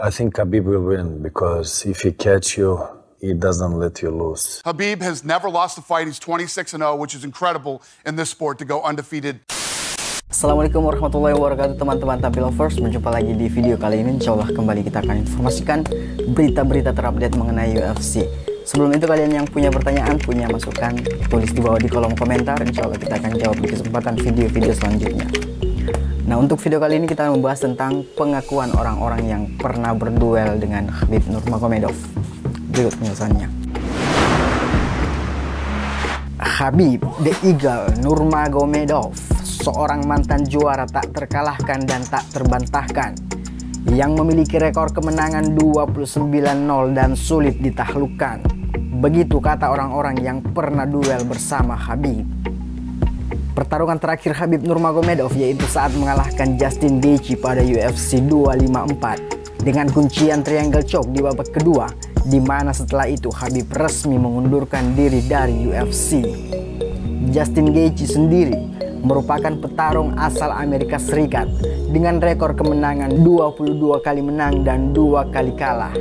I think Khabib will win because if he catch you, he doesn't let you lose. Habib has never lost a fight. He's 26 and 0, which is incredible in this sport to go undefeated. Assalamualaikum warahmatullahi wabarakatuh teman-teman tampil lovers Berjumpa lagi di video kali ini Insya Allah kembali kita akan informasikan berita-berita terupdate mengenai UFC Sebelum itu kalian yang punya pertanyaan, punya masukan Tulis di bawah di kolom komentar Insya Allah kita akan jawab di kesempatan video-video selanjutnya Nah untuk video kali ini kita membahas tentang pengakuan orang-orang yang pernah berduel dengan Khabib Nurmagomedov Berikut penjelasannya Habib The Eagle Nurmagomedov seorang mantan juara tak terkalahkan dan tak terbantahkan yang memiliki rekor kemenangan 29-0 dan sulit ditaklukkan. Begitu kata orang-orang yang pernah duel bersama Habib. Pertarungan terakhir Habib Nurmagomedov yaitu saat mengalahkan Justin Gaethje pada UFC 254 dengan kuncian triangle choke di babak kedua di mana setelah itu Habib resmi mengundurkan diri dari UFC. Justin Gaethje sendiri merupakan petarung asal Amerika Serikat dengan rekor kemenangan 22 kali menang dan dua kali kalah.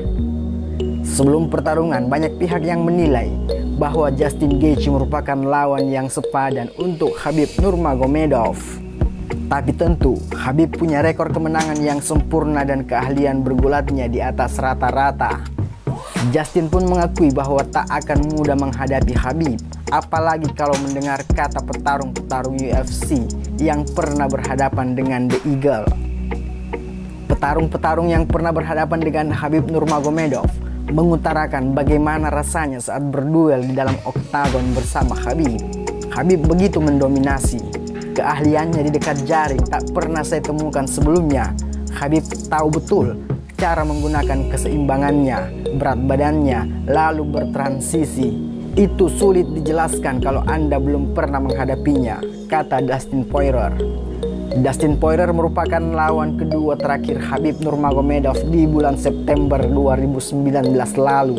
Sebelum pertarungan, banyak pihak yang menilai bahwa Justin Gaethje merupakan lawan yang sepadan untuk Habib Nurmagomedov. Tapi tentu, Habib punya rekor kemenangan yang sempurna dan keahlian bergulatnya di atas rata-rata. Justin pun mengakui bahwa tak akan mudah menghadapi Habib Apalagi kalau mendengar kata petarung-petarung UFC yang pernah berhadapan dengan The Eagle. Petarung-petarung yang pernah berhadapan dengan Habib Nurmagomedov mengutarakan bagaimana rasanya saat berduel di dalam oktagon bersama Habib. Habib begitu mendominasi. Keahliannya di dekat jaring tak pernah saya temukan sebelumnya. Habib tahu betul cara menggunakan keseimbangannya, berat badannya, lalu bertransisi itu sulit dijelaskan kalau Anda belum pernah menghadapinya, kata Dustin Poirier. Dustin Poirier merupakan lawan kedua terakhir Habib Nurmagomedov di bulan September 2019 lalu.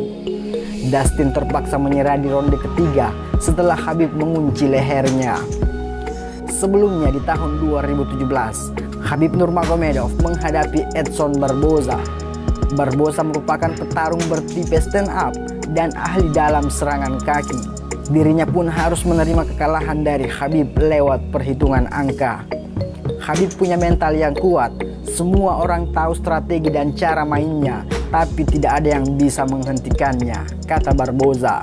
Dustin terpaksa menyerah di ronde ketiga setelah Habib mengunci lehernya. Sebelumnya di tahun 2017, Habib Nurmagomedov menghadapi Edson Barboza. Barboza merupakan petarung bertipe stand up dan ahli dalam serangan kaki. Dirinya pun harus menerima kekalahan dari Habib lewat perhitungan angka. Habib punya mental yang kuat. Semua orang tahu strategi dan cara mainnya, tapi tidak ada yang bisa menghentikannya, kata Barboza.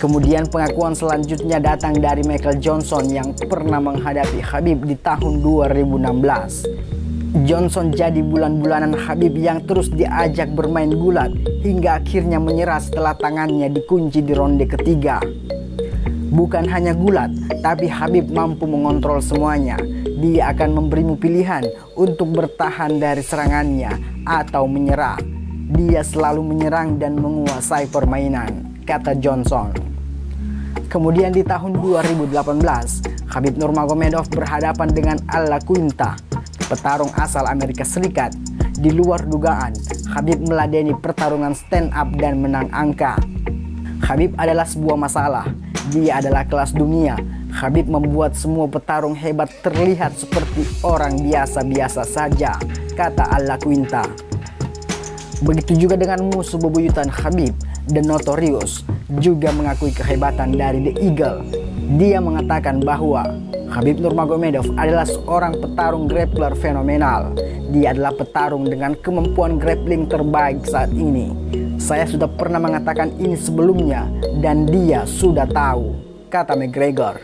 Kemudian pengakuan selanjutnya datang dari Michael Johnson yang pernah menghadapi Habib di tahun 2016. Johnson jadi bulan-bulanan Habib yang terus diajak bermain gulat hingga akhirnya menyerah setelah tangannya dikunci di ronde ketiga. Bukan hanya gulat, tapi Habib mampu mengontrol semuanya. Dia akan memberimu pilihan untuk bertahan dari serangannya atau menyerah. Dia selalu menyerang dan menguasai permainan, kata Johnson. Kemudian di tahun 2018, Habib Nurmagomedov berhadapan dengan Alla Quinta petarung asal Amerika Serikat. Di luar dugaan, Habib meladeni pertarungan stand up dan menang angka. Habib adalah sebuah masalah. Dia adalah kelas dunia. Habib membuat semua petarung hebat terlihat seperti orang biasa-biasa saja, kata Allah Quinta. Begitu juga dengan musuh bebuyutan Habib, The Notorious, juga mengakui kehebatan dari The Eagle. Dia mengatakan bahwa Habib Nurmagomedov adalah seorang petarung grappler fenomenal. Dia adalah petarung dengan kemampuan grappling terbaik saat ini. Saya sudah pernah mengatakan ini sebelumnya dan dia sudah tahu, kata McGregor.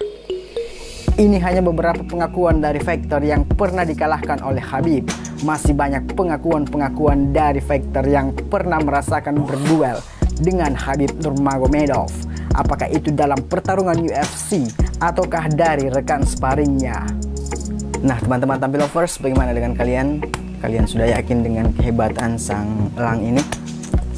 Ini hanya beberapa pengakuan dari Factor yang pernah dikalahkan oleh Habib. Masih banyak pengakuan-pengakuan dari Factor yang pernah merasakan berduel dengan Habib Nurmagomedov. Apakah itu dalam pertarungan UFC ataukah dari rekan sparringnya? Nah teman-teman tampil lovers bagaimana dengan kalian? Kalian sudah yakin dengan kehebatan sang elang ini?